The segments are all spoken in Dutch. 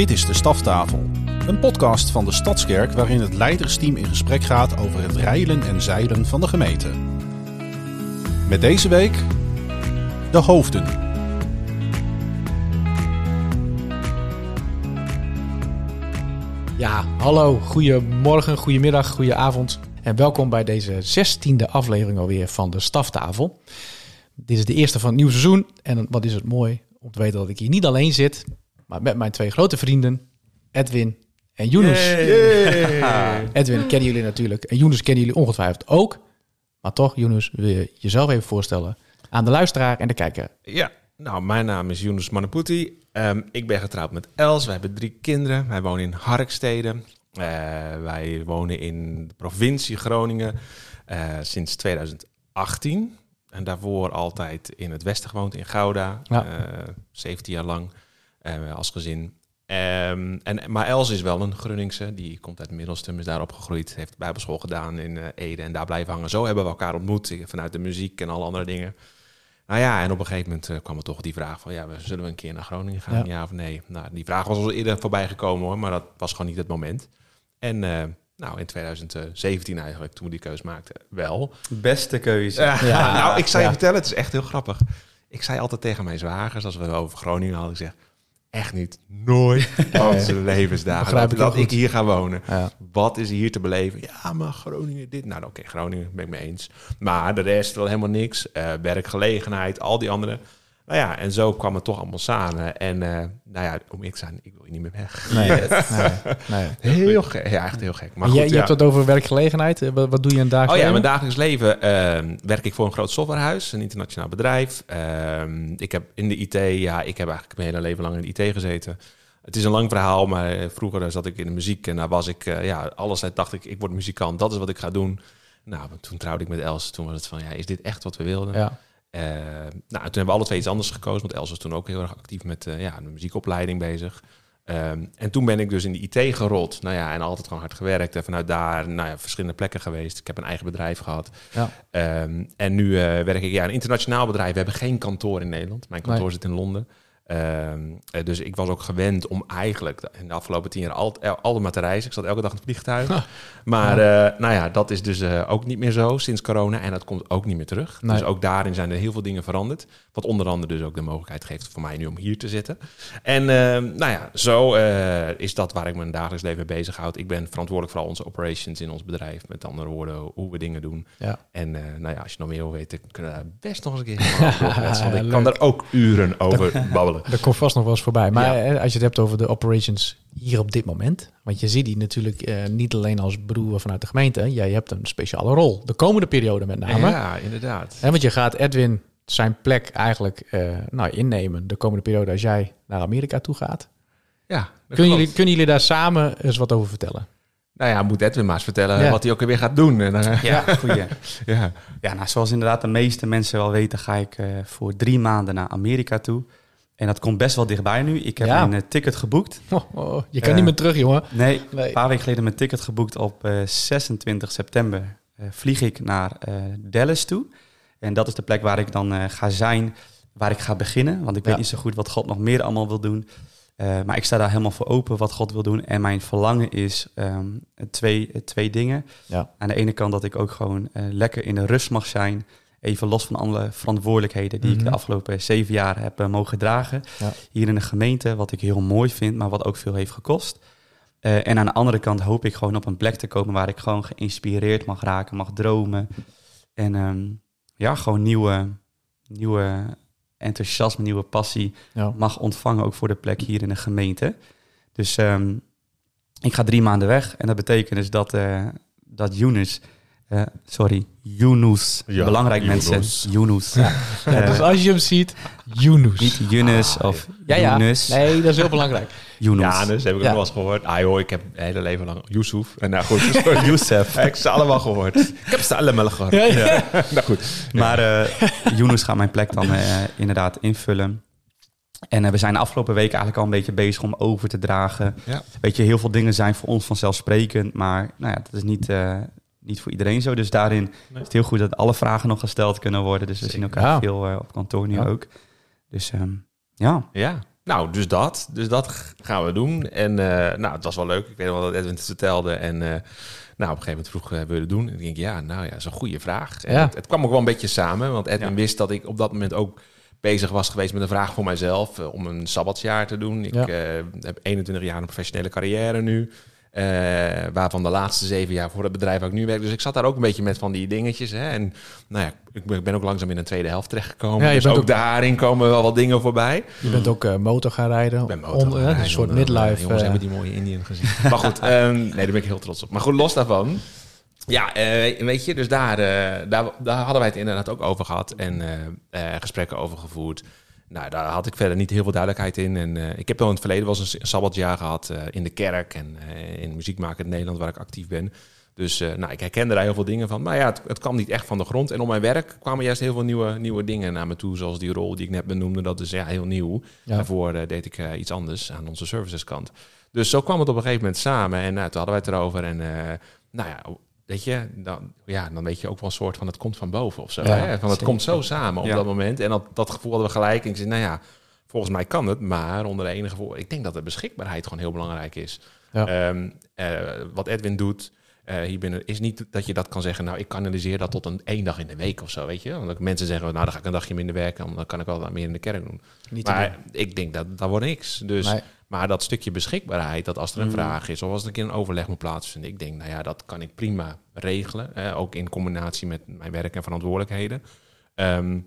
Dit is de Staftafel, een podcast van de Stadskerk waarin het leidersteam in gesprek gaat over het rijlen en zeilen van de gemeente. Met deze week de hoofden. Ja, hallo, goedemorgen, goedemiddag, goedenavond en welkom bij deze zestiende aflevering alweer van de Staftafel. Dit is de eerste van het nieuwe seizoen en wat is het mooi om te weten dat ik hier niet alleen zit, maar met mijn twee grote vrienden, Edwin en Yunus. Edwin kennen jullie natuurlijk en Yunus kennen jullie ongetwijfeld ook. Maar toch, Yunus, wil je jezelf even voorstellen aan de luisteraar en de kijker? Ja, nou, mijn naam is Yunus Manaputi. Ehm, ik ben getrouwd met Els. We hebben drie kinderen. Wij wonen in Harkstede. Uh, wij wonen in de provincie Groningen uh, sinds 2018. En daarvoor altijd in het westen gewoond, in Gouda. Ja. Uh, 17 jaar lang als gezin. Um, en, maar Els is wel een Grunningse. Die komt uit Middelstum, is daar opgegroeid. Heeft bijbelschool gedaan in Ede en daar blijven hangen. Zo hebben we elkaar ontmoet vanuit de muziek en alle andere dingen. Nou ja, en op een gegeven moment uh, kwam er toch die vraag van... ja, zullen we een keer naar Groningen gaan, ja, ja of nee? Nou, die vraag was al eerder voorbij gekomen hoor, maar dat was gewoon niet het moment. En uh, nou, in 2017 eigenlijk, toen we die keuze maakten, wel. Beste keuze. Uh, ja, nou, ik zou je vertellen, het is echt heel grappig. Ik zei altijd tegen mijn zwagers, als we over Groningen hadden, ik zeg... Echt niet, nooit van zijn levensdagen dat, ik, dat ik hier ga wonen. Ja. Wat is hier te beleven? Ja, maar Groningen dit. Nou, oké, okay, Groningen ben ik mee eens. Maar de rest wel helemaal niks. Uh, werkgelegenheid, al die andere. Nou ja, en zo kwam het toch allemaal samen. En uh, nou ja, om ik zijn, ik wil hier niet meer weg. Nee, yes. nee, nee. Heel gek. Ja, echt heel gek. Maar goed, je ja. hebt het over werkgelegenheid. Wat, wat doe je in het dagelijks Oh ja, leven? mijn dagelijks leven uh, werk ik voor een groot softwarehuis, een internationaal bedrijf. Uh, ik heb in de IT, ja, ik heb eigenlijk mijn hele leven lang in de IT gezeten. Het is een lang verhaal, maar vroeger zat ik in de muziek en daar was ik, uh, ja, alles dacht ik, ik word muzikant, dat is wat ik ga doen. Nou, toen trouwde ik met Els, toen was het van, ja, is dit echt wat we wilden? Ja. Uh, nou, toen hebben we alle twee iets anders gekozen, want Els was toen ook heel erg actief met uh, ja, de muziekopleiding bezig. Um, en toen ben ik dus in de IT gerold. Nou ja, en altijd gewoon hard gewerkt. En vanuit daar, nou ja, verschillende plekken geweest. Ik heb een eigen bedrijf gehad. Ja. Um, en nu uh, werk ik ja, een internationaal bedrijf. We hebben geen kantoor in Nederland. Mijn kantoor nee. zit in Londen. Um, uh, dus ik was ook gewend om eigenlijk in de afgelopen tien jaar altijd maar te reizen. Ik zat elke dag in het vliegtuig. Maar uh, nou ja, dat is dus uh, ook niet meer zo sinds corona. En dat komt ook niet meer terug. Nee. Dus ook daarin zijn er heel veel dingen veranderd. Wat onder andere dus ook de mogelijkheid geeft voor mij nu om hier te zitten. En nou ja, zo uh, is dat waar ik mijn dagelijks leven mee bezighoud. Ik ben verantwoordelijk voor al onze operations in ons bedrijf. Met andere woorden, hoe we dingen doen. Ja. En nou ja, als je nog meer wil weten, kunnen we daar best nog eens een keer Want ik kan daar ook uren over babbelen. Dat komt vast nog wel eens voorbij. Maar ja. als je het hebt over de operations hier op dit moment. Want je ziet die natuurlijk uh, niet alleen als broer vanuit de gemeente. Jij hebt een speciale rol. De komende periode met name. Ja, inderdaad. En want je gaat Edwin zijn plek eigenlijk uh, nou, innemen. De komende periode als jij naar Amerika toe gaat. Ja, kunnen jullie, kunnen jullie daar samen eens wat over vertellen? Nou ja, moet Edwin maar eens vertellen ja. wat hij ook weer gaat doen. En, uh, ja, goeie. ja. ja, nou, zoals inderdaad de meeste mensen wel weten, ga ik uh, voor drie maanden naar Amerika toe. En dat komt best wel dichtbij nu. Ik heb Ja. een uh, ticket geboekt. Oh, oh, je kan Eh, niet meer terug, jongen. Nee, Nee. een paar weken geleden mijn ticket geboekt op eh, 26 september. eh, vlieg ik naar eh, Dallas toe. En dat is de plek waar ik dan eh, ga zijn, waar ik ga beginnen. Want ik weet Ja. niet zo goed wat God nog meer allemaal wil doen. Eh, maar ik sta daar helemaal voor open wat God wil doen. En mijn verlangen is ehm, twee, twee dingen. Ja. Aan de ene kant dat ik ook gewoon eh, lekker in de rust mag zijn. Even los van alle verantwoordelijkheden die ik Mhm. de afgelopen zeven jaar heb mogen dragen. Ja. Hier in de gemeente, wat ik heel mooi vind, maar wat ook veel heeft gekost. En aan de andere kant hoop ik gewoon op een plek te komen waar ik gewoon geïnspireerd mag raken, mag dromen. En ehm, ja, gewoon nieuwe, nieuwe enthousiasme, nieuwe passie Ja. mag ontvangen, ook voor de plek hier in de gemeente. Dus ehm, ik ga drie maanden weg en dat betekent dus dat, eh dat Yunus, eh, sorry, Yunus, Ja, belangrijk Yunus. mensen, Yunus. Ja, Eh, dus als je hem ziet, Yunus. Niet Yunus Ah, of ja, ja. Yunus. Nee, dat is heel belangrijk. Yunus. Janus heb ik Ja. nog wel eens gehoord. Ah joh, ik heb mijn hele leven lang Yusuf. En nou goed, Youssef. ik heb ze allemaal gehoord. Ik heb ze allemaal gehoord. Ja, ja. nou goed. Maar eh Yunus gaat mijn plek dan eh, inderdaad invullen. En we zijn de afgelopen weken eigenlijk al een beetje bezig om over te dragen. Ja. Weet je, heel veel dingen zijn voor ons vanzelfsprekend. Maar nou ja, dat is niet, eh, niet voor iedereen zo. Dus daarin is het heel goed dat alle vragen nog gesteld kunnen worden. Dus we zien elkaar Ja. veel eh, op kantoor nu Ja. ook. Dus ehm, ja, Ja. nou, dus dat. Dus dat gaan we doen. En eh, nou, het was wel leuk. Ik weet nog wel dat Edwin het vertelde. En eh, nou, op een gegeven moment vroeg, eh, je het doen? En ik denk, ja, nou ja, dat is een goede vraag. En Ja. Het, het kwam ook wel een beetje samen. Want Edwin Ja. wist dat ik op dat moment ook bezig was geweest met een vraag voor mijzelf. om een sabbatsjaar te doen. Ik Ja. eh, heb 21 jaar een professionele carrière nu. Eh, waarvan de laatste zeven jaar voor het bedrijf waar ik nu werk. Dus ik zat daar ook een beetje met van die dingetjes. Hè. En nou ja, ik ben, ook langzaam in een tweede helft terechtgekomen. Ja, dus ook ook- daarin komen wel wat dingen voorbij. Je bent ook eh, motor gaan rijden. Ik ben motor onder, gaan hè, rijden een soort midlife. Jongens, eh, hebben die mooie Indian gezien. maar goed, ehm, nee, daar ben ik heel trots op. Maar goed, los daarvan. Ja, weet je, dus daar, daar, daar hadden wij het inderdaad ook over gehad. En gesprekken over gevoerd. Nou, daar had ik verder niet heel veel duidelijkheid in. En eh, ik heb wel in het verleden wel eens een sabbatjaar gehad eh, in de kerk en eh, in muziekmaken in Nederland, waar ik actief ben. Dus nou, ik herkende daar heel veel dingen van. Maar ja, het, het kwam niet echt van de grond. En op mijn werk kwamen juist heel veel nieuwe, nieuwe dingen naar me toe. Zoals die rol die ik net benoemde. Dat is ja, heel nieuw. Ja. Daarvoor deed ik iets anders aan onze serviceskant. Dus zo kwam het op een gegeven moment samen. En nou, toen hadden wij het erover. En nou ja, weet je, dan, ja, dan weet je ook wel een soort van het komt van boven of zo. Ja, hè? Van het zeker. komt zo samen op Ja. dat moment. En dat, dat gevoel hadden we gelijk. En ik zei, nou ja, volgens mij kan het. Maar onder de enige voor. Ik denk dat de beschikbaarheid gewoon heel belangrijk is. Ja. Ehm, eh, wat Edwin doet. Eh, hier binnen is niet dat je dat kan zeggen. Nou, ik kanaliseer dat tot een één dag in de week of zo, weet je. Want mensen zeggen, nou, dan ga ik een dagje minder werken, dan kan ik wel wat meer in de kerk doen. niet Maar ik denk dat dat wordt niks. Dus. Nee. maar dat stukje beschikbaarheid, dat als er een Mm. vraag is of als er een keer een overleg moet plaatsvinden, ik denk, nou ja, dat kan ik prima regelen. ook in combinatie met mijn werk en verantwoordelijkheden. Ehm,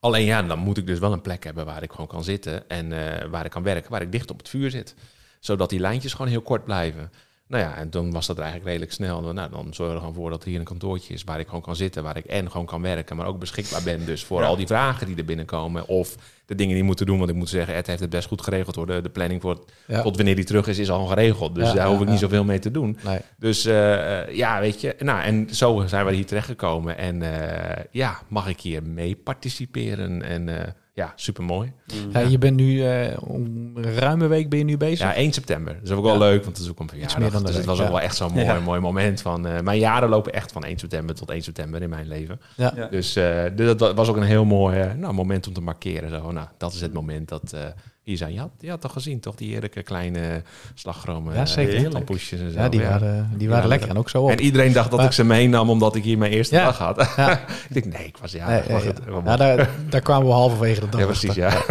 alleen ja, dan moet ik dus wel een plek hebben waar ik gewoon kan zitten en eh, waar ik kan werken, waar ik dicht op het vuur zit. Zodat die lijntjes gewoon heel kort blijven. Nou ja, en toen was dat eigenlijk redelijk snel. Nou, dan zorgen we er gewoon voor dat er hier een kantoortje is waar ik gewoon kan zitten, waar ik en gewoon kan werken, maar ook beschikbaar ben dus voor Ja. al die vragen die er binnenkomen. Of de dingen die moeten doen, want ik moet zeggen, Ed heeft het best goed geregeld hoor. De, de planning voor Ja. tot wanneer die terug is, is al geregeld. Dus Ja, daar hoef ik niet zoveel mee te doen. Nee. Dus eh, eh, ja, weet je. Nou, en zo zijn we hier terechtgekomen. En eh, ja, mag ik hier mee participeren? En ja, super mooi. Ja, je bent nu eh, om een ruime week ben je nu bezig. Ja, 1 september. Dat is ook wel Ja. leuk, want het is ook een meer verjaardag. dan Dus het was ook wel echt zo'n mooi, Ja. mooi moment. Van, eh, mijn jaren lopen echt van 1 september tot 1 september in mijn leven. Ja. Ja. Dus eh, dus dat was ook een heel mooi eh, nou, moment om te markeren. Zo, nou, dat is het moment dat... eh, hier zijn. Je had, je had toch gezien, toch? Die heerlijke kleine slagromen. Ja, zeker. eh, tampoesjes en zo. Ja, die ja. waren, die waren Ja, lekker en ook zo op. En iedereen dacht dat Maar- ik ze meenam omdat ik hier mijn eerste dag had. Ja. ik denk, nee, ik was ja, Nee, was het. ja. daar, daar kwamen we halverwege de dag. ja, precies, ja.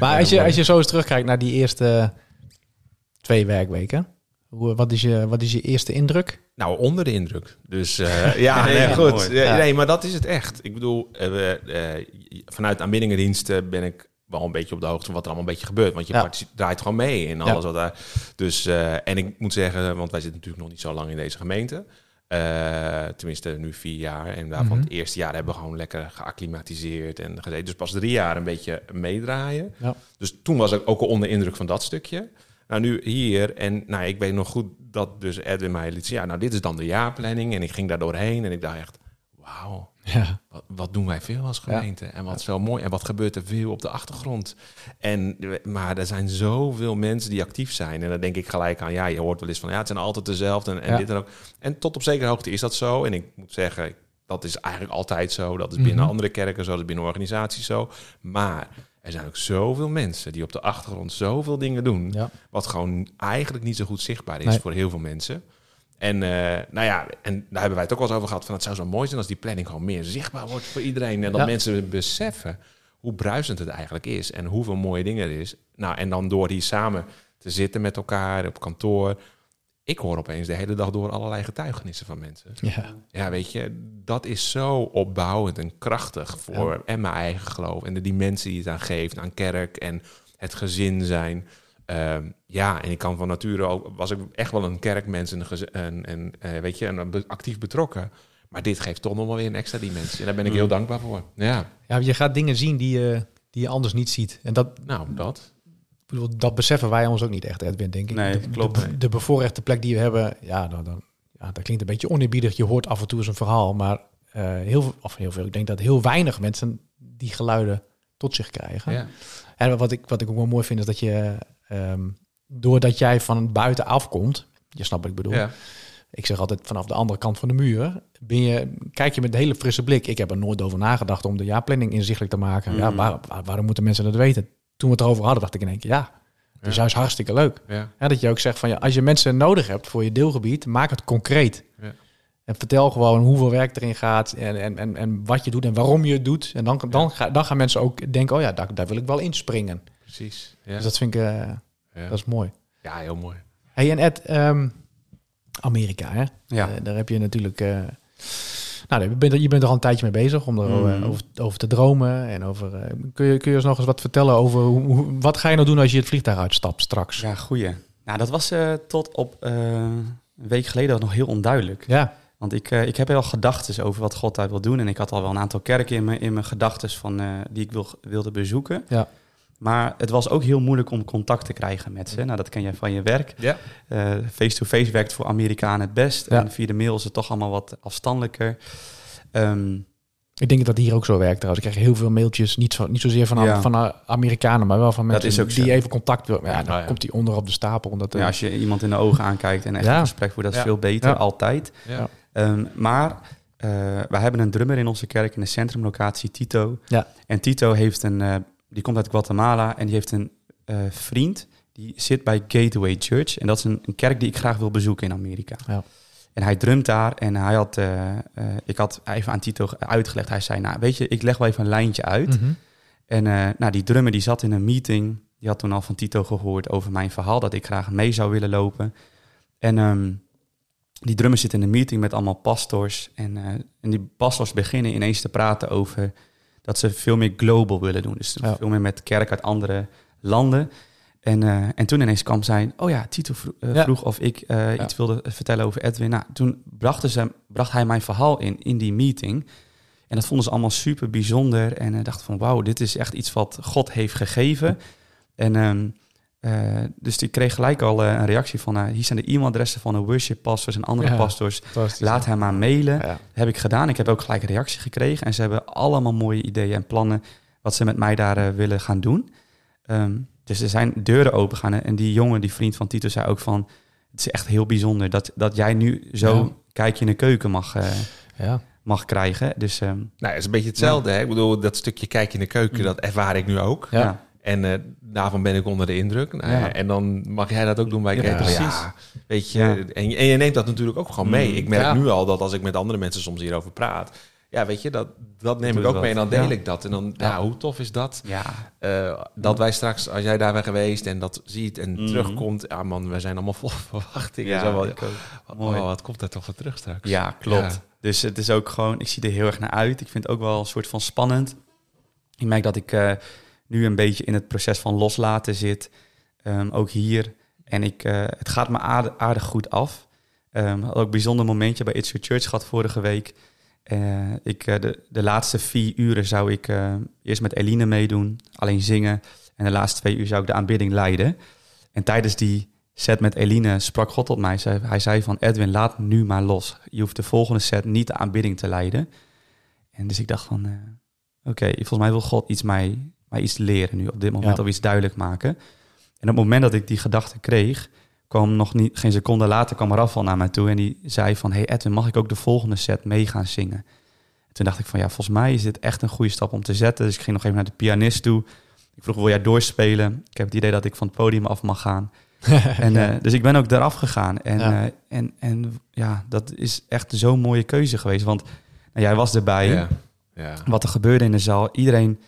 Maar als je, als je zo eens terugkijkt naar die eerste twee werkweken, hoe, wat, is je, wat is je eerste indruk? Nou, onder de indruk. Dus eh, ja, Nee, goed. Ja. Nee, maar dat is het echt. Ik bedoel, eh, eh, vanuit aanbiddingendiensten ben ik wel een beetje op de hoogte van wat er allemaal een beetje gebeurt. Want je Ja. draait gewoon mee in alles wat daar... Dus, eh, en ik moet zeggen, want wij zitten natuurlijk nog niet zo lang in deze gemeente. Eh, tenminste, nu vier jaar. En daarvan Mhm. het eerste jaar hebben we gewoon lekker geacclimatiseerd en gezeten. Dus pas drie jaar een beetje meedraaien. Ja. Dus toen was ik ook al onder indruk van dat stukje. Nou, nu hier. En nou, ik weet nog goed dat dus Edwin mij liet zien. Ja, nou, dit is dan de jaarplanning. En ik ging daar doorheen en ik dacht echt, wauw. Ja, Wat, wat doen wij veel als gemeente? En wat zo mooi. En wat gebeurt er veel op de achtergrond? En, maar er zijn zoveel mensen die actief zijn. En dan denk ik gelijk aan, ja, je hoort wel eens van, ja, het zijn altijd dezelfde. En, en Ja. dit en ook. En tot op zekere hoogte is dat zo. En ik moet zeggen, dat is eigenlijk altijd zo. Dat is binnen Mhm. andere kerken zo, dat is binnen organisaties zo. Maar er zijn ook zoveel mensen die op de achtergrond zoveel dingen doen. ja. Wat gewoon eigenlijk niet zo goed zichtbaar is Nee. voor heel veel mensen. En eh, nou ja, en daar hebben wij het ook wel eens over gehad. Van het zou zo mooi zijn als die planning gewoon meer zichtbaar wordt voor iedereen. En dat Ja. mensen beseffen hoe bruisend het eigenlijk is. En hoeveel mooie dingen er is. Nou, en dan door hier samen te zitten met elkaar op kantoor. Ik hoor opeens de hele dag door allerlei getuigenissen van mensen. ja. Ja, weet je, dat is zo opbouwend en krachtig voor en mijn eigen geloof en de dimensie die het aan geeft aan kerk en het gezin zijn. Ehm, ja, en ik kan van nature ook, was ik echt wel een kerkmens en, en, en eh, weet je, en be- actief betrokken. Maar dit geeft toch nog wel weer een extra dimensie. En daar ben ik heel Mm. dankbaar voor. Ja, ja, je gaat dingen zien die je, die je anders niet ziet. En dat, nou, dat. ik bedoel, dat beseffen wij ons ook niet echt, Edwin, denk ik. Nee, de, klopt. De, de bevoorrechte plek die we hebben, ja, dan, dan, ja, dat klinkt een beetje oneerbiedig. Je hoort af en toe eens een verhaal, maar eh, heel veel, of heel veel, ik denk dat heel weinig mensen die geluiden tot zich krijgen. Ja. En wat ik, wat ik ook wel mooi vind, is dat je, ehm, doordat jij van buiten afkomt, je snapt wat ik bedoel, Ja. ik zeg altijd vanaf de andere kant van de muur, ben je, kijk je met een hele frisse blik. Ik heb er nooit over nagedacht om de jaarplanning inzichtelijk te maken. Ja, Mhm. waar, waar- waarom moeten mensen dat weten? toen we het erover hadden, dacht ik in één keer, ja, het is Ja. juist hartstikke leuk. Ja. Ja, dat je ook zegt van, ja, als je mensen nodig hebt voor je deelgebied, maak het concreet. Ja. En vertel gewoon hoeveel werk erin gaat en, en, en, en wat je doet en waarom je het doet. En dan, dan, ga, dan gaan mensen ook denken, oh ja, daar, daar wil ik wel inspringen. Precies. Ja. Dus dat vind ik, eh, ja. dat is mooi. ja, heel mooi. Hey, en Ed, ehm, Amerika, hè? Ja. Eh, daar heb je natuurlijk... eh, nou, je bent, er- je bent er al een tijdje mee bezig om erover Mhm. over, over te dromen. En over, eh, kun, je, kun je ons nog eens wat vertellen over hoe, hoe- wat ga je nou doen als je het vliegtuig uitstapt straks? Ja, goeie. Nou, dat was eh, tot op een week geleden nog heel onduidelijk. Ja, Want ik, ik heb wel gedachten over wat God daar wil doen. En ik had al wel een aantal kerken in mijn, in mijn gedachten van eh, die ik wil, wilde bezoeken. Ja. Maar het was ook heel moeilijk om contact te krijgen met ze. Nou, dat ken jij van je werk. Ja. Eh, Face-to-face werkt voor Amerikanen het best. Ja. En via de mail is het toch allemaal wat afstandelijker. Ehm, ik denk dat dat hier ook zo werkt trouwens. Ik krijg heel veel mailtjes, niet, zo, niet zozeer van, Ja. van eh, Amerikanen, maar wel van Dat mensen is ook zo. die even contact willen. Ja, dan ja. komt die onder op de stapel. Omdat, ja, als je iemand in de ogen aankijkt en echt Ja. een gesprek voert, dat is Ja. veel beter, Ja. altijd. Ja. Ehm, maar eh wij hebben een drummer in onze kerk in de centrumlocatie, Tito. Ja. En Tito heeft een, eh, die komt uit Guatemala en die heeft een eh, vriend die zit bij Gateway Church. En dat is een, een kerk die ik graag wil bezoeken in Amerika. Ja. En hij drumt daar en hij had, eh, eh, ik had even aan Tito uitgelegd. Hij zei, nou weet je, ik leg wel even een lijntje uit. mhm. En nou, die drummer die zat in een meeting. Die had toen al van Tito gehoord over mijn verhaal dat ik graag mee zou willen lopen. En ehm, die drummer zit in een meeting met allemaal pastors. En, en die pastors beginnen ineens te praten over dat ze veel meer global willen doen. Dus Ja. veel meer met kerk uit andere landen. En, eh, en toen ineens kwam zij, oh ja, Tito eh, Ja. vroeg of ik eh, Ja. iets wilde vertellen over Edwin. Nou, toen brachten ze, bracht hij mijn verhaal in, in die meeting. En dat vonden ze allemaal super bijzonder. En dachten van, wauw, dit is echt iets wat God heeft gegeven. En ehm, eh, dus die kreeg gelijk al eh, een reactie van, eh, hier zijn de e-mailadressen van de worship pastors en andere Ja. pastors. Laat hem maar mailen. Ja. Dat heb ik gedaan. Ik heb ook gelijk een reactie gekregen. En ze hebben allemaal mooie ideeën en plannen wat ze met mij daar willen gaan doen. Ehm, dus er zijn deuren open gaan. En die jongen, die vriend van Tito, zei ook van... Het is echt heel bijzonder dat, dat jij nu zo Ja. kijkje in de keuken mag, eh, Ja. mag krijgen. Dus ehm, Nou, het is een beetje hetzelfde. Hè? Ik bedoel, dat stukje kijk in de keuken, Mm. dat ervaar ik nu ook. Ja. En eh, daarvan ben ik onder de indruk. Nou, Ja. ja, En dan mag jij dat ook doen bij Ja, precies. Ja, weet je, Ja. en, je- en je neemt dat natuurlijk ook gewoon mee. Mm. Ik merk Ja. nu al dat als ik met andere mensen soms hierover praat... Ja, weet je, dat, dat neem ik ook wat. mee en dan deel Ja. ik dat. En dan, ja. Ja. hoe tof is dat? ja. Eh, dat wij straks, als jij daar bent geweest en dat ziet en Mhm. terugkomt... Ja man, we zijn allemaal vol verwachtingen. Ja, Zo wel, ik ook. oh, Mooi. wat komt er toch voor terug straks? Ja, klopt. Ja. Dus het is ook gewoon, ik zie er heel erg naar uit. Ik vind het ook wel een soort van spannend. Ik merk dat ik eh, nu een beetje in het proces van loslaten zit. Ehm, ook hier. En ik, eh, het gaat me aardig, goed af. Ehm had ook een bijzonder momentje bij It's Your Church gehad vorige week. Eh, ik, eh, de, de laatste vier uren zou ik eerst met Eline meedoen, alleen zingen. En de laatste twee uur zou ik de aanbidding leiden. En tijdens die set met Eline sprak God tot mij. Hij zei van Edwin, laat nu maar los. Je hoeft de volgende set niet de aanbidding te leiden. En dus ik dacht van, oké, volgens mij wil God iets mij, mij iets leren nu op dit moment, Ja. of iets duidelijk maken. En op het moment dat ik die gedachte kreeg, kwam nog niet, geen seconde later kwam Rafal naar mij toe en die zei van, hey Edwin, mag ik ook de volgende set mee gaan zingen? En toen dacht ik van, ja, volgens mij is dit echt een goede stap om te zetten. Dus ik ging nog even naar de pianist toe. Ik vroeg, wil jij doorspelen? Ik heb het idee dat ik van het podium af mag gaan. En, Ja. eh, dus ik ben ook eraf gegaan. En Ja. ja, en, en ja, dat is echt zo'n mooie keuze geweest. Want nou, jij was erbij. Ja. ja. Wat er gebeurde in de zaal. Iedereen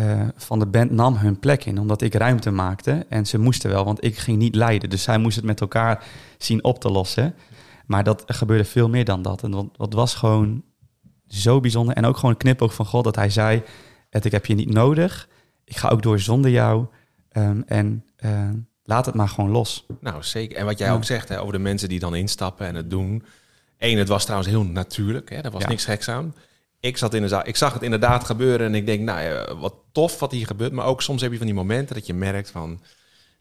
eh, van de band nam hun plek in. Omdat ik ruimte maakte. En ze moesten wel, want ik ging niet leiden. Dus zij moesten het met elkaar zien op te lossen. Maar dat gebeurde veel meer dan dat. En dat, dat was gewoon zo bijzonder. En ook gewoon een knipoog van God dat hij zei... Ed, ik heb je niet nodig. Ik ga ook door zonder jou. Ehm, en eh, laat het maar gewoon los. Nou, zeker. En wat jij Ja. ook zegt hè, over de mensen die dan instappen en het doen. Eén, het was trouwens heel natuurlijk. Hè? Er was Ja. niks geks aan. Ik, zat in de zaal, ik zag het inderdaad gebeuren en ik denk, nou ja, wat tof wat hier gebeurt. Maar ook soms heb je van die momenten dat je merkt van,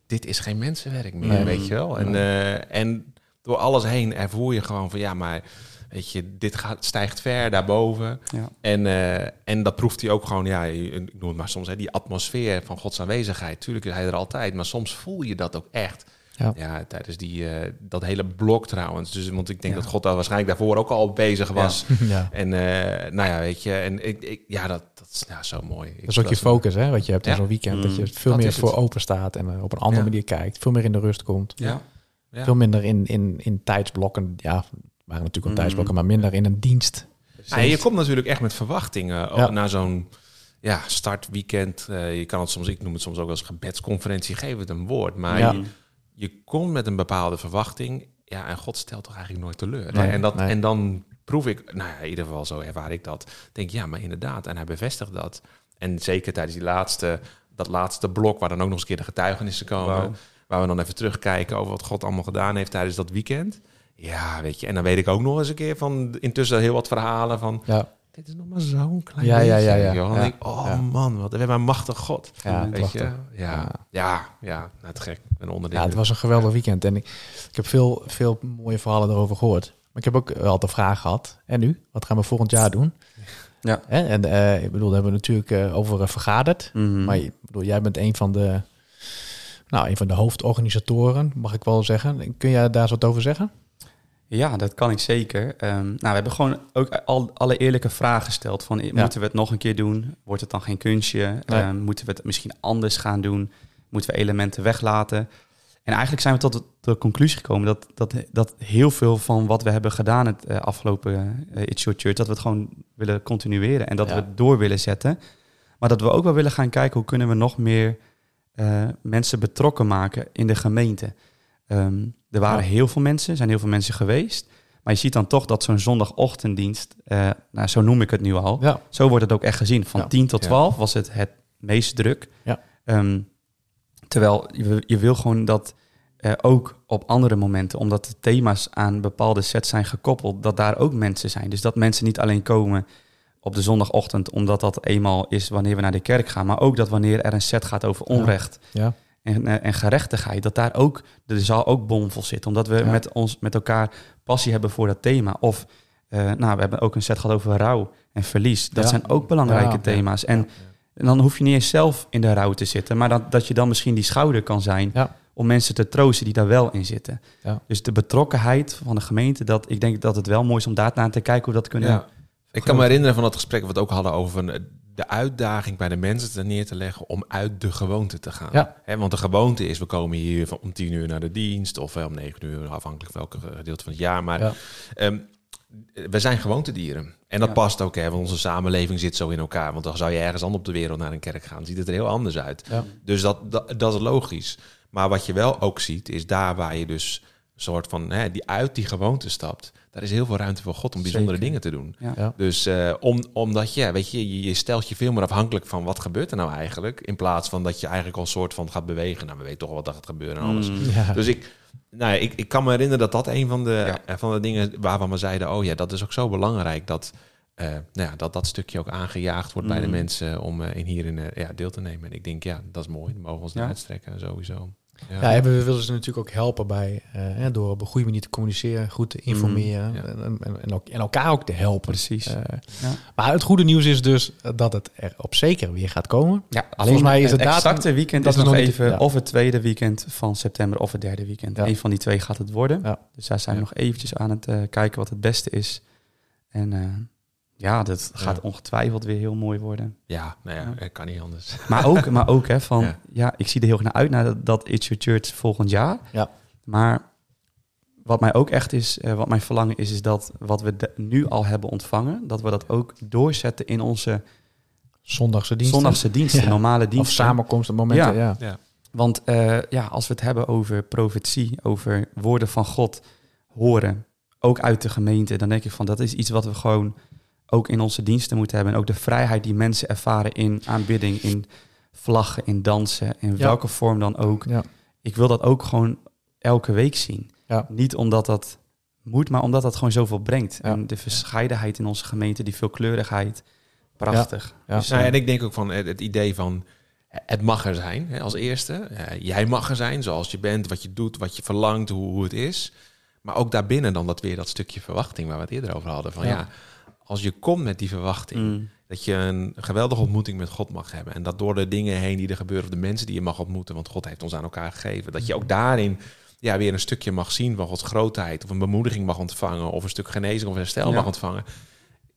dit is geen mensenwerk meer, Nee. weet je wel. En, eh, en door alles heen ervoer je gewoon van, ja, maar weet je, dit gaat, stijgt ver daarboven. Ja. En, eh, en dat proeft hij ook gewoon, ja, ik noem het maar soms, hè, die atmosfeer van Gods aanwezigheid. Tuurlijk is hij er altijd, maar soms voel je dat ook echt. Ja. Ja, tijdens die, eh, dat hele blok trouwens. Dus, want ik denk Ja. dat God daar waarschijnlijk daarvoor ook al bezig was. ja. En eh, nou ja, weet je, en ik, ik, ja, dat, dat is ja, zo mooi. Dat is ook je focus, hè, wat je hebt in zo'n weekend. dat je Mm, veel dat meer het. voor open staat en eh, op een andere manier kijkt. Veel meer in de rust komt. Ja. Ja. Veel minder in, in, in tijdsblokken. Ja, waren natuurlijk wel Mm. tijdsblokken, maar minder in een dienst. Ja, je komt natuurlijk echt met verwachtingen Ja. naar zo'n ja, startweekend. Je kan het soms, ik noem het soms ook als gebedsconferentie, geef het een woord. Maar je, je komt met een bepaalde verwachting. Ja, en God stelt toch eigenlijk nooit teleur. Nee, en, dat, nee. en dan proef ik, nou ja, in ieder geval zo ervaar ik dat. Denk ja, maar inderdaad. En hij bevestigt dat. En zeker tijdens die laatste, dat laatste blok, waar dan ook nog eens een keer de getuigenissen komen. Waar we dan even terugkijken over wat God allemaal gedaan heeft tijdens dat weekend. Ja, weet je. En dan weet ik ook nog eens een keer van intussen heel wat verhalen van Ja, dit is nog maar zo'n klein Ja, beetje. ja, ja, ja. Dan denk ik, oh ja. man, wat we hebben een machtig God. ja, weet je? Ja, Ja. ja, ja, nou, gek. Ik ben onder de Ja, het was een geweldig weekend. En ik, ik heb veel, veel mooie verhalen erover gehoord. Maar ik heb ook wel de vraag gehad. En nu? Wat gaan we volgend jaar doen? Ja. Hè? En eh, ik bedoel, daar hebben we natuurlijk eh, over eh, vergaderd. Mhm. Maar ik bedoel, jij bent een van de, nou, een van de hoofdorganisatoren, mag ik wel zeggen. Kun jij daar eens wat over zeggen? Ja, dat kan ik zeker. Ehm, nou, we hebben gewoon ook al alle eerlijke vragen gesteld. Van, Moeten we het nog een keer doen? Wordt het dan geen kunstje? Nee. Ehm, moeten we het misschien anders gaan doen? Moeten we elementen weglaten? En eigenlijk zijn we tot de, conclusie gekomen dat, dat, dat heel veel van wat we hebben gedaan het eh, afgelopen eh, It's Your Church, dat we het gewoon willen continueren en dat Ja. we het door willen zetten. Maar dat we ook wel willen gaan kijken hoe kunnen we nog meer eh, mensen betrokken maken in de gemeente. Ehm, er waren Ja. heel veel mensen, er zijn heel veel mensen geweest. Maar je ziet dan toch dat zo'n zondagochtenddienst, eh, nou, zo noem ik het nu al, Ja, zo wordt het ook echt gezien. Van Ja. 10 tot Ja. 12 was het het meest druk. Ja. Ehm, terwijl je, je wil gewoon dat eh, ook op andere momenten, omdat de thema's aan bepaalde sets zijn gekoppeld, dat daar ook mensen zijn. Dus dat mensen niet alleen komen op de zondagochtend, omdat dat eenmaal is wanneer we naar de kerk gaan, maar ook dat wanneer er een set gaat over Ja. onrecht ja, en, eh, en gerechtigheid, dat daar ook de zaal ook bomvol zit. Omdat we Ja. met ons met elkaar passie hebben voor dat thema. Of eh, nou, we hebben ook een set gehad over rouw en verlies. Dat Ja. zijn ook belangrijke Ja. thema's. En, en dan hoef je niet eens zelf in de rouw te zitten, maar dat, dat je dan misschien die schouder kan zijn om mensen te troosten die daar wel in zitten. Ja. Dus de betrokkenheid van de gemeente, dat, ik denk dat het wel mooi is om daar naar te kijken hoe we dat kunnen. Ik kan me herinneren van dat gesprek wat we ook hadden over de uitdaging bij de mensen te neer te leggen om uit de gewoonte te gaan. Ja. Want de gewoonte is, we komen hier van om tien uur naar de dienst of eh, om negen uur, afhankelijk van welke gedeelte van het jaar. Maar Ja. ehm, we zijn gewoontedieren. En dat Ja. past ook, hè, want onze samenleving zit zo in elkaar. Want dan zou je ergens anders op de wereld naar een kerk gaan, ziet het er heel anders uit. Ja. Dus dat, dat, dat is logisch. Maar wat je wel ook ziet, is daar waar je dus soort van, hè, die uit die gewoonte stapt, daar is heel veel ruimte voor God om bijzondere Zeker. dingen te doen. Ja. Ja. Dus eh, om, omdat je, weet je, je, stelt je veel meer afhankelijk van wat gebeurt er nou eigenlijk, in plaats van dat je eigenlijk al een soort van gaat bewegen. Nou, we weten toch wel wat er gaat gebeuren en alles. Mm. ja. Dus ik, nou, ja, ik, ik kan me herinneren dat dat een van de, Ja. eh, van de dingen waarvan we zeiden, oh ja, dat is ook zo belangrijk dat eh, nou ja, dat, dat stukje ook aangejaagd wordt bij de Mm. mensen om eh, in hierin ja, deel te nemen. En ik denk, ja, dat is mooi. Dan mogen we ons Ja. uitstrekken sowieso. Ja. Ja, en we willen ze natuurlijk ook helpen bij, eh, hè, door op een goede manier te communiceren, goed te informeren Mm, ja. en, en, en, ook, en elkaar ook te helpen. Precies. Eh, Ja. Maar het goede nieuws is dus dat het er op zeker weer gaat komen. Ja, Volgens mij is het datum- exacte weekend dat is nog even ja. of het tweede weekend van september of het derde weekend. Ja. Eén van die twee gaat het worden. Ja. Dus daar zijn we Ja. nog eventjes aan het eh, kijken wat het beste is. En eh, ja, dat gaat Ja. ongetwijfeld weer heel mooi worden. Ja, nou ja, kan niet anders. Maar ook, maar ook hè, van Ja. ja. ik zie er heel erg naar uit naar dat, dat It's Your Church volgend jaar. Ja. Maar wat mij ook echt is, eh, wat mijn verlangen is, is dat wat we de- nu al hebben ontvangen, dat we dat ook doorzetten in onze Zondagse diensten. zondagse diensten, Ja. normale Of diensten. samenkomsten, momenten. Ja. Ja. Want eh, ja, als we het hebben over profetie, over woorden van God horen, ook uit de gemeente, dan denk ik van dat is iets wat we gewoon ook in onze diensten moeten hebben. En ook de vrijheid die mensen ervaren in aanbidding, in vlaggen, in dansen, in Ja. welke vorm dan ook. Ja. Ik wil dat ook gewoon elke week zien. Ja. Niet omdat dat moet, maar omdat dat gewoon zoveel brengt. Ja. En de verscheidenheid in onze gemeente, die veelkleurigheid, prachtig. Ja. Dus, Nou, en ik denk ook van het, het idee van het mag er zijn hè, als eerste. Eh, jij mag er zijn zoals je bent, wat je doet, wat je verlangt, hoe, hoe het is. Maar ook daarbinnen dan dat weer dat stukje verwachting waar we het eerder over hadden. Van ja, Ja. Als je komt met die verwachting, mm, dat je een geweldige ontmoeting met God mag hebben. En dat door de dingen heen die er gebeuren, of de mensen die je mag ontmoeten, want God heeft ons aan elkaar gegeven. Dat je ook daarin ja, weer een stukje mag zien van Gods grootheid. Of een bemoediging mag ontvangen. Of een stuk genezing of herstel Ja. mag ontvangen.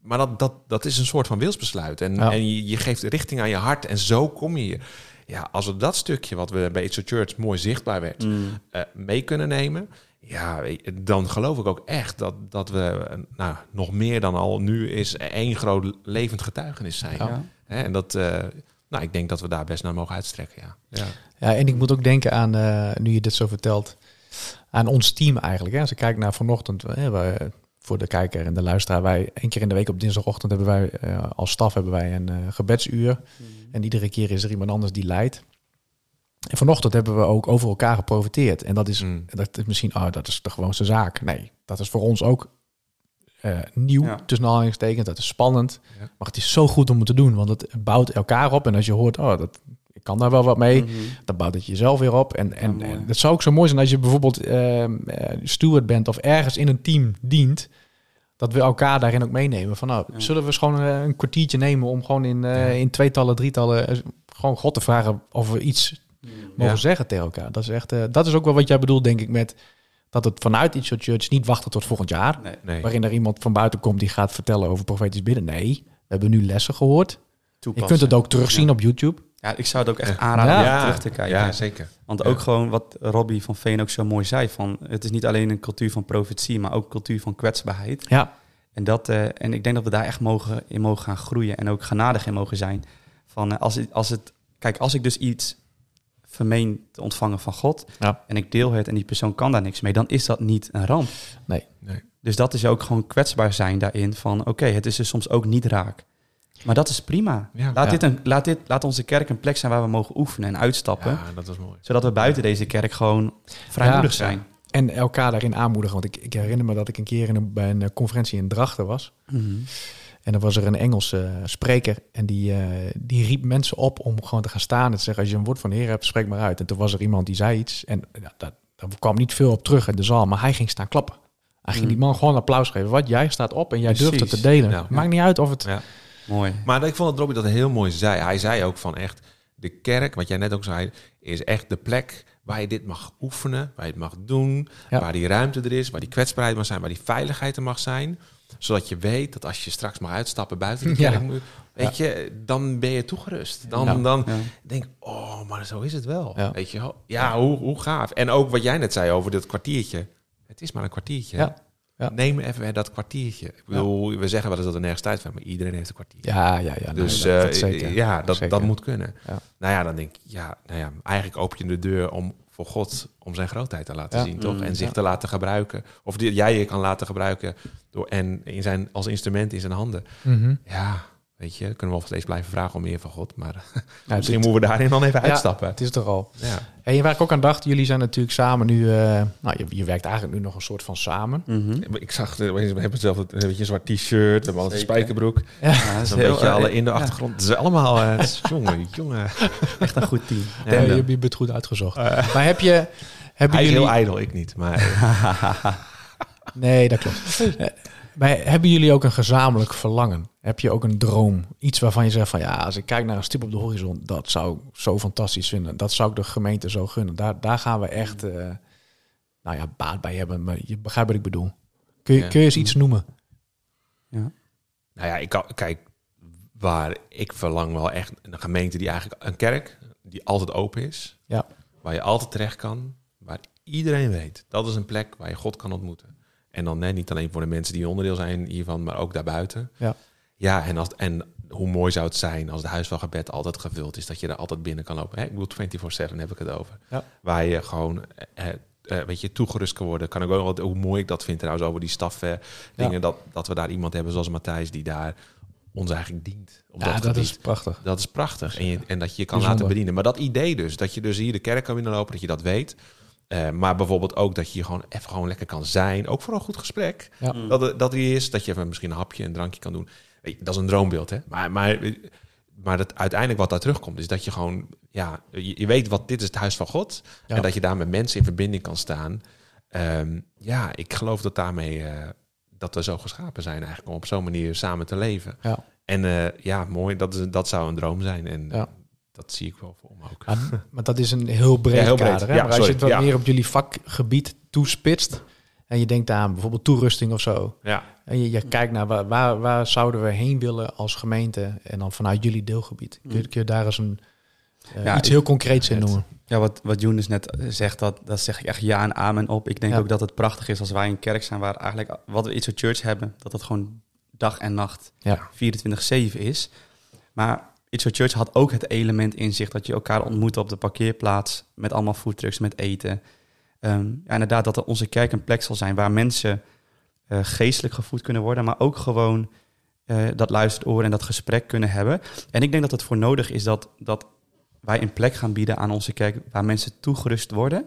Maar dat, dat, dat is een soort van wilsbesluit. En, Ja. en je, je geeft richting aan je hart. En zo kom je hier. Ja, als we dat stukje wat we bij It's a Church mooi zichtbaar werd, Mm. eh, mee kunnen nemen. Ja, dan geloof ik ook echt dat, dat we eh, nou, nog meer dan al nu is één groot levend getuigenis zijn. Ja. Hè, en dat, eh, nou, ik denk dat we daar best naar mogen uitstrekken. Ja. Ja. Ja, en ik moet ook denken aan, eh, nu je dit zo vertelt, aan ons team eigenlijk. Hè. Als ik kijk naar vanochtend, hè, wij, voor de kijker en de luisteraar, wij één keer in de week op dinsdagochtend hebben wij eh, als staf hebben wij een eh, gebedsuur. En iedere keer is er iemand anders die leidt. En vanochtend hebben we ook over elkaar geprofiteerd. En dat is, Mm. dat is misschien, oh, dat is de gewoonste zaak. Nee, dat is voor ons ook eh, nieuw, Ja. tussen aanhalingstekens. Dat is spannend. Ja. Maar het is zo goed om het te doen, want het bouwt elkaar op. En als je hoort, oh, dat, ik kan daar wel wat mee, Mhm. dan bouwt het jezelf weer op. En, en, het zou ook zo mooi zijn als je bijvoorbeeld ehm, eh, steward bent of ergens in een team dient. Dat we elkaar daarin ook meenemen. Van nou, Ja. zullen we eens gewoon eh, een kwartiertje nemen om gewoon in, in tweetallen, drietallen, gewoon God te vragen of we iets mogen Ja. zeggen tegen elkaar. Dat is echt, eh, dat is ook wel wat jij bedoelt, denk ik, met dat het vanuit iets soort church niet wachten tot volgend jaar. Nee. Nee. Waarin er iemand van buiten komt die gaat vertellen over profetisch bidden. Nee, we hebben nu lessen gehoord. Je kunt het ook terugzien op YouTube. Ja, ik zou het ook echt aanraden Ja. om terug te kijken. Ja, zeker. Want Ja. ook gewoon wat Robbie van Veen ook zo mooi zei: van het is niet alleen een cultuur van profetie, maar ook een cultuur van kwetsbaarheid. Ja, En, dat, eh, en ik denk dat we daar echt mogen, in mogen gaan groeien en ook genadig in mogen zijn. Van, eh, als, het, als het, kijk, als ik dus iets vermeen te ontvangen van God Ja. en ik deel het en die persoon kan daar niks mee, dan is dat niet een ramp. nee. Nee. Dus dat is ook gewoon kwetsbaar zijn daarin van oké, het is dus soms ook niet raak. Maar dat is prima. Ja. laat, Ja. Dit een, laat, dit, laat onze kerk een plek zijn waar we mogen oefenen en uitstappen. Ja, dat was mooi. Zodat we buiten deze kerk gewoon vrijmoedig Ja. zijn. En elkaar daarin aanmoedigen. Want ik, ik herinner me dat ik een keer in een, bij een eh, conferentie in Drachten was. Mhm. En dan was er een Engelse eh, spreker. En die, eh, die riep mensen op om gewoon te gaan staan en te zeggen... als je een woord van de Heer hebt, spreek maar uit. En toen was er iemand die zei iets. En ja, dat, daar kwam niet veel op terug in de zaal. Maar hij ging staan klappen. Hij ging Mm. die man gewoon applaus geven. Wat, jij staat op en jij durft het te delen. Ja. Maakt niet uit of het... Ja. Mooi. Maar ik vond dat Robbie dat heel mooi zei. Hij zei ook van echt, de kerk, wat jij net ook zei, is echt de plek waar je dit mag oefenen, waar je het mag doen, Ja. waar die ruimte er is, waar die kwetsbaarheid mag zijn, waar die veiligheid er mag zijn. Zodat je weet dat als je straks mag uitstappen buiten de kerk, weet je, dan ben je toegerust. Dan, Ja. dan Ja. denk ik, oh, maar zo is het wel. Ja. Weet je? Ja, hoe, hoe gaaf. En ook wat jij net zei over dat kwartiertje. Het is maar een kwartiertje. Ja. Ja. Neem even dat kwartiertje. Ik bedoel, we zeggen wel eens dat er nergens tijd is, maar iedereen heeft een kwartier. Ja, ja, ja. Dus nee, eh, dat zeker. ja, dat, Zeker. dat moet kunnen. Ja. Nou ja, dan denk ik, ja, nou ja, eigenlijk open je de deur om voor God om zijn grootheid te laten Ja. zien, toch? Mm, En zich ja. te laten gebruiken. Of die, jij je kan laten gebruiken door en in zijn, als instrument in zijn handen. Mhm. Ja, weet je, kunnen we wel steeds blijven vragen om meer van God. Maar Ja, misschien moeten we daarin dan even Ja. uitstappen. Het is er al. Ja. En waar ik ook aan dacht, jullie zijn natuurlijk samen nu... eh, nou, je, je werkt eigenlijk nu nog een soort van samen. Mhm. Ik zag, we hebben zelf een beetje een zwart t-shirt, we hebben altijd een spijkerbroek. Ja. Ja, dat is heel, beetje eh, alle in de ja, achtergrond. Het is allemaal, eh, het is- jongen, jongen. echt een goed team. Ja, je, eh, hebt- je bent goed uitgezocht. maar heb je... Hebben hij is jullie... heel ijdel, ik niet. Maar Nee, dat klopt. Maar hebben jullie ook een gezamenlijk verlangen? Heb je ook een droom? Iets waarvan je zegt van ja, als ik kijk naar een stip op de horizon, dat zou ik zo fantastisch vinden. Dat zou ik de gemeente zo gunnen. Daar, daar gaan we echt, eh, nou ja, baat bij hebben. Maar je begrijpt wat ik bedoel. Kun je, Ja. kun je eens iets noemen? Ja. Nou ja, ik kijk, waar ik verlang wel echt een gemeente die eigenlijk een kerk die altijd open is, Ja. waar je altijd terecht kan, waar iedereen weet dat is een plek waar je God kan ontmoeten. En dan net niet alleen voor de mensen die onderdeel zijn hiervan, maar ook daarbuiten. Ja. Ja, en, als, en hoe mooi zou het zijn als het huis van gebed altijd gevuld is, dat je er altijd binnen kan lopen. Hè? Ik bedoel, 24-7 heb ik het over. Ja. Waar je gewoon, eh, eh, weet je, toegerust kan worden. Kan ik ook wel, hoe mooi ik dat vind trouwens over die staf eh, dingen, dat, dat we daar iemand hebben zoals Matthijs die daar ons eigenlijk dient. Op Ja, dat, is prachtig. Dat is prachtig. En, je, en dat je je kan Bijzonder. laten bedienen. Maar dat idee dus, dat je dus hier de kerk kan binnenlopen, dat je dat weet. Eh, maar bijvoorbeeld ook dat je hier gewoon even gewoon lekker kan zijn. Ook voor een goed gesprek. Ja. Mm. Dat, dat er is, dat je even misschien een hapje, een drankje kan doen. Dat is een droombeeld, hè. Maar, maar, maar dat, uiteindelijk wat daar terugkomt, is dat je gewoon... Ja, je, je weet wat dit is het huis van God. Ja. En dat je daar met mensen in verbinding kan staan. Ehm, ja, ik geloof dat daarmee... eh, dat we zo geschapen zijn eigenlijk om op zo'n manier samen te leven. Ja. En eh, ja, mooi, dat, is, dat zou een droom zijn. En Ja. Dat zie ik wel voor me ook. Maar, maar dat is een heel breed, Ja, heel breed. kader. Hè? Ja, maar als je het wat Ja. meer op jullie vakgebied toespitst... en je denkt aan bijvoorbeeld toerusting of zo... Ja, en je, je kijkt naar waar, waar, waar zouden we heen willen als gemeente... en dan vanuit jullie deelgebied. Kun, je, kun je daar eens een, eh, Ja, iets ik- heel concreets in noemen? Ja, wat, wat Jonas net eh, zegt, dat, dat zeg ik echt ja en amen op. Ik denk Ja. ook dat het prachtig is als wij een kerk zijn waar eigenlijk wat we iets voor church hebben, dat het gewoon dag en nacht Ja. 24-7 is. Maar It's Church had ook het element in zich dat je elkaar ontmoet op de parkeerplaats met allemaal foodtrucks, met eten. Ehm, ja, inderdaad, dat onze kerk een plek zal zijn waar mensen eh, geestelijk gevoed kunnen worden, maar ook gewoon eh, dat luisteroor en dat gesprek kunnen hebben. En ik denk dat het voor nodig is dat, dat wij een plek gaan bieden aan onze kerk waar mensen toegerust worden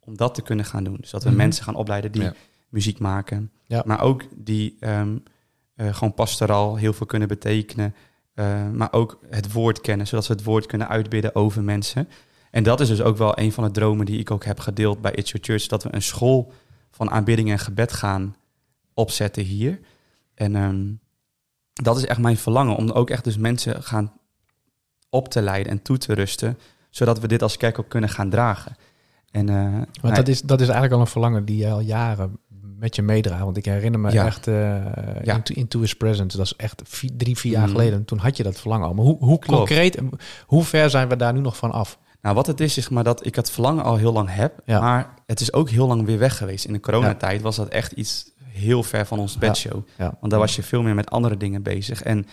om dat te kunnen gaan doen. Dus dat we Mhm. mensen gaan opleiden die Ja. muziek maken, Ja. maar ook die ehm, eh, gewoon pastoraal heel veel kunnen betekenen, eh, maar ook het woord kennen, zodat ze het woord kunnen uitbidden over mensen. En dat is dus ook wel een van de dromen die ik ook heb gedeeld bij It's Your Church, dat we een school van aanbidding en gebed gaan opzetten hier. En ehm, dat is echt mijn verlangen, om ook echt dus mensen gaan op te leiden en toe te rusten, zodat we dit als kerk ook kunnen gaan dragen. En, eh, Maar dat, is, dat is eigenlijk al een verlangen die je al jaren met je meedraagt. Want ik herinner me Ja. echt eh Ja. into, into His Presence. Dat is echt vier- drie, vier jaar Mhm. geleden. Toen had je dat verlangen al. Maar hoe, hoe concreet, hoe ver zijn we daar nu nog van af? Nou, wat het is, is maar dat ik het verlangen al heel lang heb. Ja. Maar het is ook heel lang weer weg geweest. In de coronatijd was dat echt iets heel ver van ons bedshow. Want daar was je veel meer met andere dingen bezig. En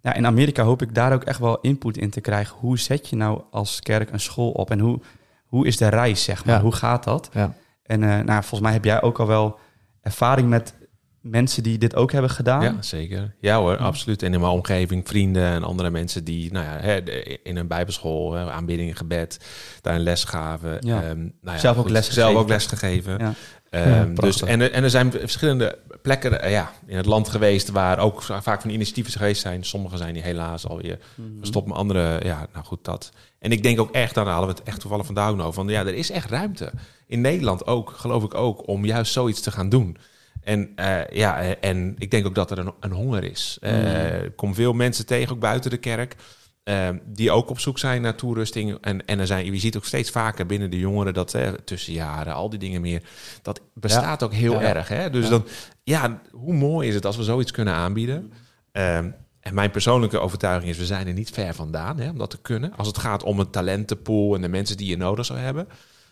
ja, in Amerika hoop ik daar ook echt wel input in te krijgen. Hoe zet je nou als kerk een school op? En hoe, hoe is de reis, zeg maar? Ja. Hoe gaat dat? Ja. En eh, nou, volgens mij heb jij ook al wel ervaring met mensen die dit ook hebben gedaan. ja, zeker. Ja hoor, absoluut. En in mijn omgeving, vrienden en andere mensen die nou ja, in een bijbelschool, hè, aanbidding, gebed, daar een les gaven. Ja. Ehm, nou ja, Zelf ook goed, les Zelf ook les gegeven. Ja. Ehm, Ja, dus, en, er- en er zijn verschillende plekken eh, ja, in het land geweest waar ook vaak van initiatieven geweest zijn. Sommige zijn die helaas alweer Mhm. verstopt, maar andere, ja, nou goed, dat. En ik denk ook echt, daar hadden we het echt toevallig nog over, van ja, er is echt ruimte. In Nederland ook, geloof ik ook, om juist zoiets te gaan doen. En eh, ja, eh, en ik denk ook dat er een, een honger is. Er komen veel mensen tegen, ook buiten de kerk, eh, die ook op zoek zijn naar toerusting. En, en er zijn, je ziet ook steeds vaker binnen de jongeren dat eh, tussenjaren, al die dingen meer, dat bestaat ook heel Ja. erg. Hè? Dus Ja. dan, ja, hoe mooi is het als we zoiets kunnen aanbieden? Ehm, en mijn persoonlijke overtuiging is, we zijn er niet ver vandaan hè, om dat te kunnen. Als het gaat om een talentenpool en de mensen die je nodig zou hebben.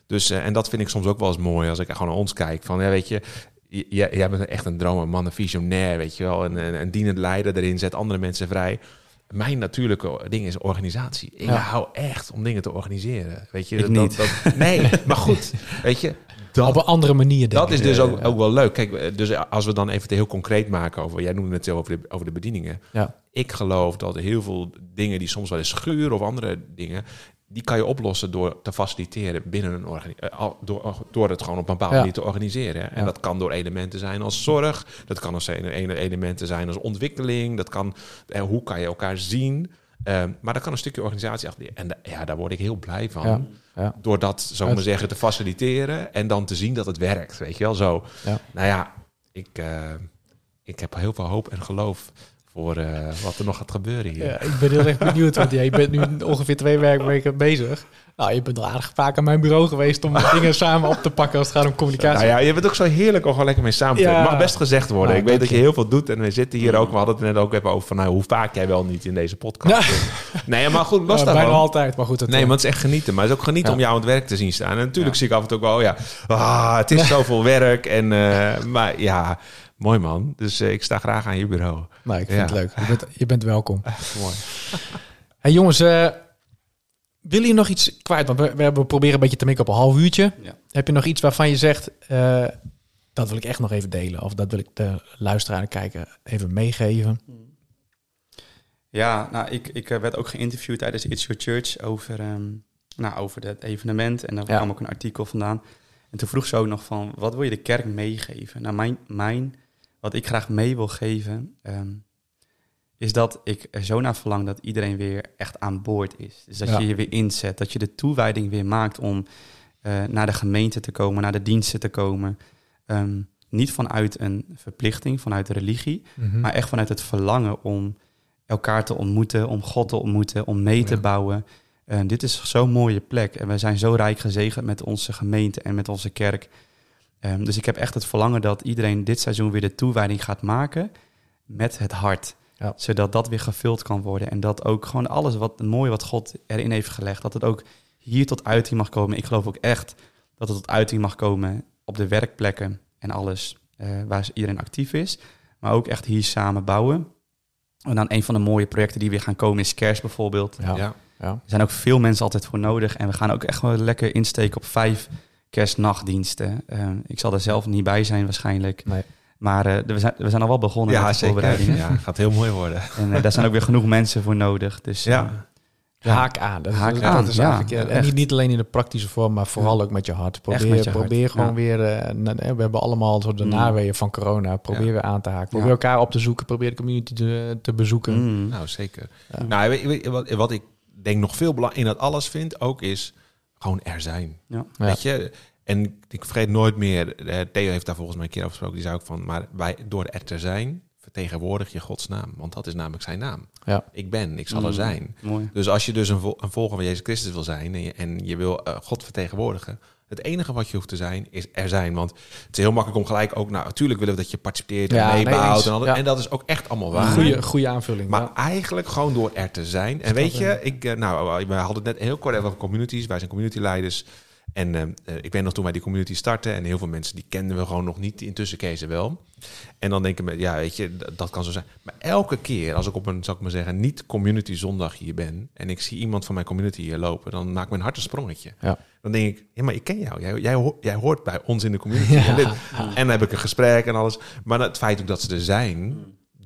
Dus, eh, en dat vind ik soms ook wel eens mooi als ik gewoon naar ons kijk. Van, ja, weet je, jij, jij bent echt een droom, een man, een visionair, weet je wel. Een, een, een dienend leider erin, zet andere mensen vrij. Mijn natuurlijke ding is organisatie. Ik Ja. hou echt om dingen te organiseren. Weet je, Ik dat, niet. Dat, dat- nee, maar goed, weet je. Dat, Op een andere manier, dat is dus Eh, ook, ook wel leuk. Kijk, eh, dus als we dan even het heel concreet maken over... Jij noemde het over de, over de bedieningen. Ja. Ik geloof dat heel veel dingen die soms wel eens schuren of andere dingen... die kan je oplossen door te faciliteren binnen een organisatie. Door, door het gewoon op een bepaalde Ja. manier te organiseren. En Ja. dat kan door elementen zijn als zorg. Dat kan als elementen zijn als ontwikkeling. Dat kan, eh, hoe kan je elkaar zien... Ehm, maar daar kan een stukje organisatie achter. En da- ja, daar word ik heel blij van. Ja, ja. Door dat, zo maar zeggen, te faciliteren. En dan te zien dat het werkt. Weet je wel, zo. Ja. Nou ja, ik, eh, ik heb heel veel hoop en geloof voor eh, wat er nog gaat gebeuren hier. Ja, ik ben heel erg benieuwd, want jij bent nu ongeveer twee werkweken bezig. Nou, je bent al aardig vaak aan mijn bureau geweest om dingen samen op te pakken als het gaat om communicatie. Nou ja, je bent ook zo heerlijk om gewoon lekker mee samen te Ja. werken. Mag best gezegd worden. Nou, ik weet dat je heel veel doet en we zitten hier ook. We hadden het net ook even over van nou, hoe vaak jij wel niet in deze podcast. Nee, maar goed, Ja, daarvan. bijna altijd, maar goed. Het, Nee, eh, maar het is echt genieten. Maar het is ook genieten om jou aan het werk te zien staan. En natuurlijk zie ik af en toe ook wel, ja, ah, het is zoveel werk. En, eh, maar ja, mooi man. Dus eh, ik sta graag aan je bureau. Nou, ik vind Ja. het leuk. Je bent, je bent welkom. Mooi. Hey jongens, eh willen je nog iets kwijt? Want we, we, we proberen een beetje te mikken op een half uurtje. Ja. Heb je nog iets waarvan je zegt, eh, dat wil ik echt nog even delen? Of dat wil ik de luisteraar en kijker even meegeven? Ja, nou, ik, ik eh, werd ook geïnterviewd tijdens It's Your Church over, ehm, nou, over het evenement. En daar Ja. kwam ook een artikel vandaan. En toen vroeg ze ook nog van, wat wil je de kerk meegeven? Nou, mijn, mijn wat ik graag mee wil geven, ehm, is dat ik er zo naar verlang dat iedereen weer echt aan boord is. Dus dat Ja. je je weer inzet, dat je de toewijding weer maakt om eh, naar de gemeente te komen, naar de diensten te komen. Ehm, niet vanuit een verplichting, vanuit de religie, Mhm. maar echt vanuit het verlangen om elkaar te ontmoeten, om God te ontmoeten, om mee te Ja. bouwen. En dit is zo'n mooie plek. En we zijn zo rijk gezegend met onze gemeente en met onze kerk. Ehm, dus ik heb echt het verlangen dat iedereen dit seizoen weer de toewijding gaat maken met het hart. Ja. Zodat dat weer gevuld kan worden. En dat ook gewoon alles wat mooi wat God erin heeft gelegd, dat het ook hier tot uiting mag komen. Ik geloof ook echt dat het tot uiting mag komen op de werkplekken en alles eh, waar iedereen actief is. Maar ook echt hier samen bouwen. En dan een van de mooie projecten die weer gaan komen is Kers bijvoorbeeld. Ja. Ja. Ja. Er zijn ook veel mensen altijd voor nodig. En we gaan ook echt wel lekker insteken op vijf kerstnachtdiensten. Eh, ik zal er zelf niet bij zijn waarschijnlijk. Nee. Maar eh, we, zijn, we zijn al wel begonnen met de voorbereidingen. Ja, gaat heel mooi worden. En eh, daar zijn ook weer genoeg mensen voor nodig. Dus Ja. Haak aan. Dat, is- Haak dat aan, is ja, en niet, niet alleen in de praktische vorm, maar vooral ook met je hart. Probeer, je hart, gewoon ja. weer, we hebben allemaal zo de Mm. naweeën van corona. Probeer Ja. weer aan te haken. Probeer Ja. elkaar op te zoeken. Probeer de community te, te bezoeken. mm, Nou, zeker. Ja. Nou, wat, wat ik denk nog veel belang in dat alles vind, ook is gewoon er zijn. ja. Weet je? En ik vergeet nooit meer, Theo heeft daar volgens mij een keer over gesproken, die zei ook van, maar wij, door er te zijn, vertegenwoordig je Gods naam. Want dat is namelijk zijn naam. Ja. Ik ben, ik zal er Mm, zijn. Mooi. Dus als je dus een, vol- een volger van Jezus Christus wil zijn en je, en je wil eh, God vertegenwoordigen, het enige wat je hoeft te zijn is er zijn. Want het is heel makkelijk om gelijk ook, nou natuurlijk willen we dat je participeert en Ja, meebouwt. en, Ja. en dat is ook echt allemaal waar. Goeie, goede aanvulling. Maar ja. eigenlijk gewoon door er te zijn. En weet je, ik, eh, nou, we hadden het net heel kort over communities. Wij zijn community leiders. En eh, eh, ik weet nog toen wij die community startten... en heel veel mensen die kenden we gewoon nog niet. Intussen kezen wel. En dan denken we, ja, weet je, dat, dat kan zo zijn. Maar elke keer als ik op een, zal ik maar zeggen... niet community zondag hier ben... en ik zie iemand van mijn community hier lopen... dan maakt mijn hart een sprongetje. Ja. Dan denk ik, ja, maar ik ken jou. Jij, jij, ho- jij hoort bij ons in de community. En, dit- en dan heb ik een gesprek en alles. Maar het feit ook dat ze er zijn...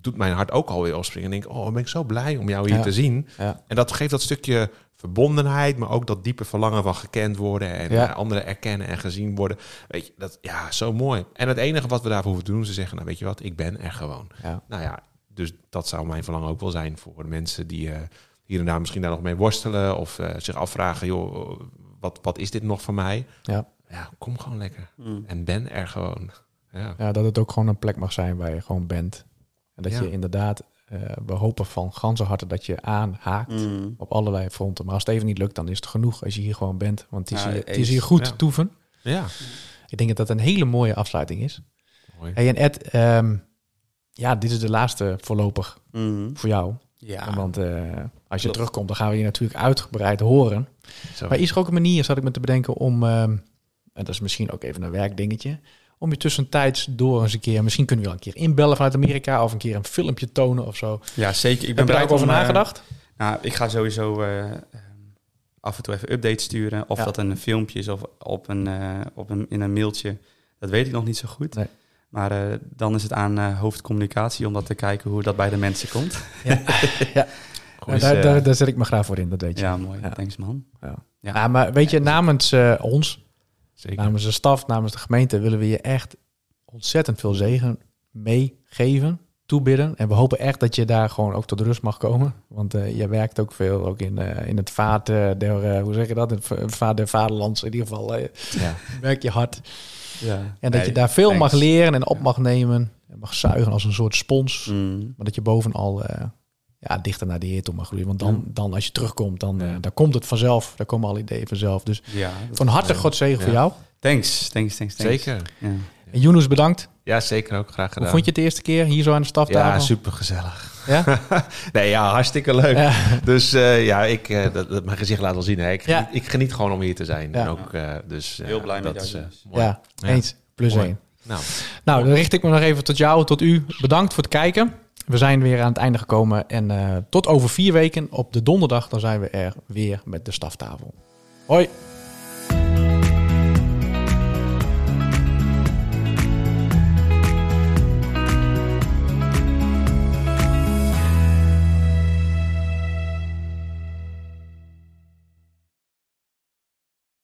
doet mijn hart ook alweer opspringen. En denk ik, oh, ben ik zo blij om jou hier Ja. te zien. En dat geeft dat stukje verbondenheid, maar ook dat diepe verlangen van gekend worden en Ja. eh, anderen erkennen en gezien worden. Weet je, dat ja, zo mooi. En het enige wat we daarvoor hoeven te doen is te zeggen, nou weet je wat, ik ben er gewoon. Ja. Nou ja, dus dat zou mijn verlangen ook wel zijn voor de mensen die eh, hier en daar misschien daar nog mee worstelen of eh, zich afvragen, joh, wat, wat is dit nog voor mij? Ja. Ja, kom gewoon lekker Mm. en ben er gewoon. Ja. ja, dat het ook gewoon een plek mag zijn waar je gewoon bent. En dat Ja. je inderdaad, eh, we hopen van ganse harte dat je aanhaakt. Mm. Op allerlei fronten. Maar als het even niet lukt, dan is het genoeg als je hier gewoon bent. Want het is, Ja, hier, het is hier goed Ja. toeven. ja, Ik denk dat dat een hele mooie afsluiting is. mooi. Hey, en Ed, ehm, ja, dit is de laatste voorlopig Mm. voor jou. Ja. Want eh, als je Klopt. terugkomt, dan gaan we je natuurlijk uitgebreid horen. Zo. Maar is er ook een manier, zat ik me te bedenken, om, ehm, en dat is misschien ook even een werkdingetje, om je tussentijds door eens een keer, misschien kunnen we wel een keer inbellen vanuit Amerika of een keer een filmpje tonen of zo. ja, zeker. Ik ben Heb je daar over eh, nagedacht? Nou, ik ga sowieso eh, ehm, af en toe even updates sturen. Of Ja. dat een filmpje is of op een, eh, op een, in een mailtje. Dat weet ik nog niet zo goed. Nee. Maar dan is het aan hoofdcommunicatie om dat te kijken hoe dat bij de mensen komt. Ja, ja. Dus, daar, eh, daar, daar zet ik me graag voor in, dat weet je. Ja, mooi. Ja. Thanks man. Ja. Ja. Ja, maar weet je, namens ons, Zeker. namens de staf, namens de gemeente, willen we je echt ontzettend veel zegen meegeven, toebidden. En we hopen echt dat je daar gewoon ook tot rust mag komen. Want eh je werkt ook veel, ook in, eh, in het vaart eh, der, hoe zeg je dat? Het va- vaart der vaderlands. In ieder geval Ja. werk je hard. Ja. En dat je daar veel thanks. mag leren en op mag nemen. En mag zuigen als een soort spons. Mm. Maar dat je bovenal ja, dichter naar de Heer toe mag groeien. Want dan, Ja. dan als je terugkomt, dan, eh, Ja. dan komt het vanzelf. Daar komen alle ideeën vanzelf. Dus Ja. van harte God zegen Ja. voor jou. Thanks, thanks, thanks, thanks. Zeker. Ja. En Yunus, bedankt. Ja, zeker ook. Graag gedaan. Hoe vond je het de eerste keer hier zo aan de staftafel? Ja, super gezellig. Ja? nee, ja, hartstikke leuk. Ja. Dus eh, ja, ik, eh, dat, dat mijn gezicht laat wel zien. Hè. Ik, Ja. geniet, ik geniet gewoon om hier te zijn. Ja. En ook, eh, dus, eh, Heel blij met dat jou, is, Dennis. mooi. Ja, Ja. eens. Plus Mooi. één. Nou, Nou, dan richt ik me nog even tot jou, tot u. Bedankt voor het kijken. We zijn weer aan het einde gekomen. En eh, tot over vier weken op de donderdag, dan zijn we er weer met de staftafel. Hoi!